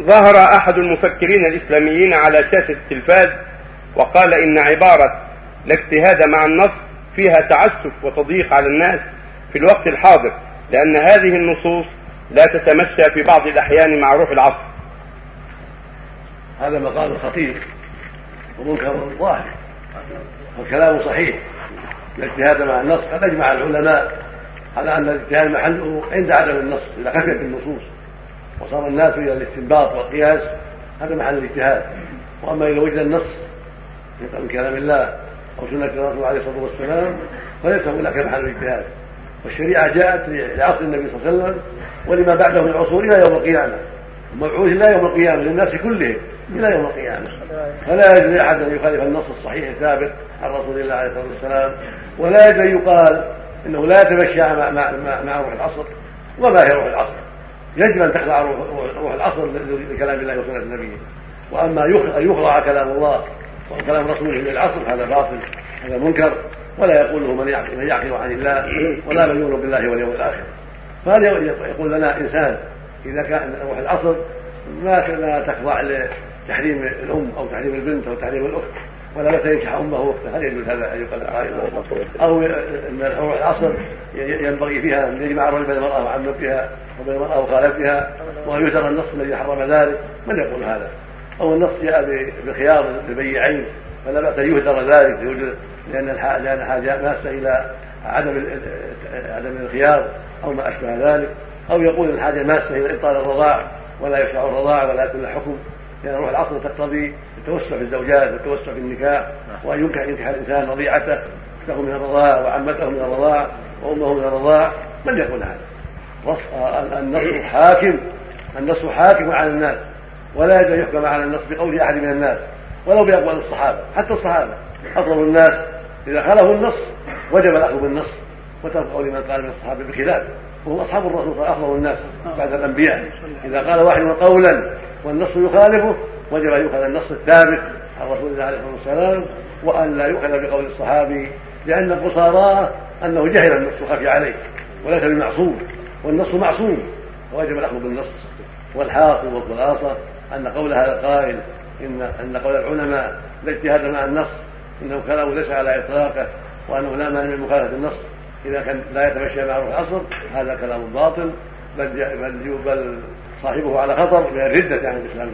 ظهر أحد المفكرين الإسلاميين على شاشة التلفاز وقال إن عبارة لا اجتهاد مع النص فيها تعسف وتضييق على الناس في الوقت الحاضر لأن هذه النصوص لا تتمشى في بعض الأحيان مع روح العصر. هذا مقال خطير ومنكر ظاهر والكلام صحيح. الاجتهاد مع النص قد أجمع العلماء على أن الاجتهاد محله عند عدم النص إذا خفيت النصوص. وصار الناس إلى الاستنباط والقياس هذا محل الاجتهاد. وأما اذا وجد النص من كلام الله أو سنة الرسول عليه الصلاة والسلام فليس هناك محل الاجتهاد. والشريعة جاءت لعصر النبي صلى الله عليه وسلم ولما بعده من العصور إلى يوم القيامة. ومبعوث إلى يوم القيامة للناس كلهم إلى يوم القيامة. فلا يجوز لاحد أن يخالف النص الصحيح الثابت عن رسول الله عليه الصلاة والسلام. ولا يجوز ان يقال إنه لا يتمشى مع, مع, مع, مع روح العصر وما هي روح العصر. يجب أن تخضع روح العصر لكلام الله وسنة نبيه وأما أن يخضع كلام الله وكلام رسوله للعصر هذا باطل هذا منكر ولا يقوله من يعقل من يعقل عن الله ولا من يؤمن بالله واليوم الآخر. فهذا يقول لنا إنسان إذا كان روح العصر ما لا تخضع لتحريم الأم أو تحريم البنت أو تحريم الأخت؟ ولا متى ينكح أمه وأخته. هل يجوز هذا أن يقال أو أن روح العصر ينبغي فيها أن يجمع الرجل بين المرأة وعمتها وبين المرأة وخالتها وأن يثر النص الذي حرم ذلك. من يقول هذا؟ أو النص جاء بخيار لبيعين فلا بأس أن يهدر ذلك. لأن لأن حاجة ماسه إلى عدم عدم الخيار أو ما أشبه ذلك. أو يقول الحاجة ماسة إلى إبطال الرضاع ولا يشرع الرضاع ولا يكون حكم. لأن روح العصر تقتضي التوسع في الزوجات والتوسع في النكاح وأن ينكح ينكح الإنسان رضيعته اخته من الرضاع وعمته من الرضاع وأمه من الرضاع من يقول هذا؟ النص حاكم النص حاكم على الناس ولا يجوز أن يحكم على النص بقول أحد من الناس ولو بأقوال الصحابة حتى الصحابة. افضل الناس إذا خالفوا النص وجب الأخذ بالنص وترك قول من قال من الصحابة بخلافه وهم أصحاب الرسول أفضل الناس بعد الأنبياء. إذا قال واحد قولا والنص يخالفه وجب أن يؤخذ النص الثابت عن رسول الله عليه الصلاة والسلام وأن لا يؤخذ بقول الصحابي لأن القصارى أنه جهل النص خفي عليه وليس بمعصوم والنص معصوم ووجب الأخذ بالنص والحاصل والخلاصة أن قول هذا القائل ان أن قول العلماء لا اجتهاد مع النص إنه كلام ليس على إطلاقه وأنه لا مانع من مخالفة النص إذا كان لا يتمشى مع روح العصر هذا كلام باطل بل بل صاحبه على خطر من الردة عن الإسلام.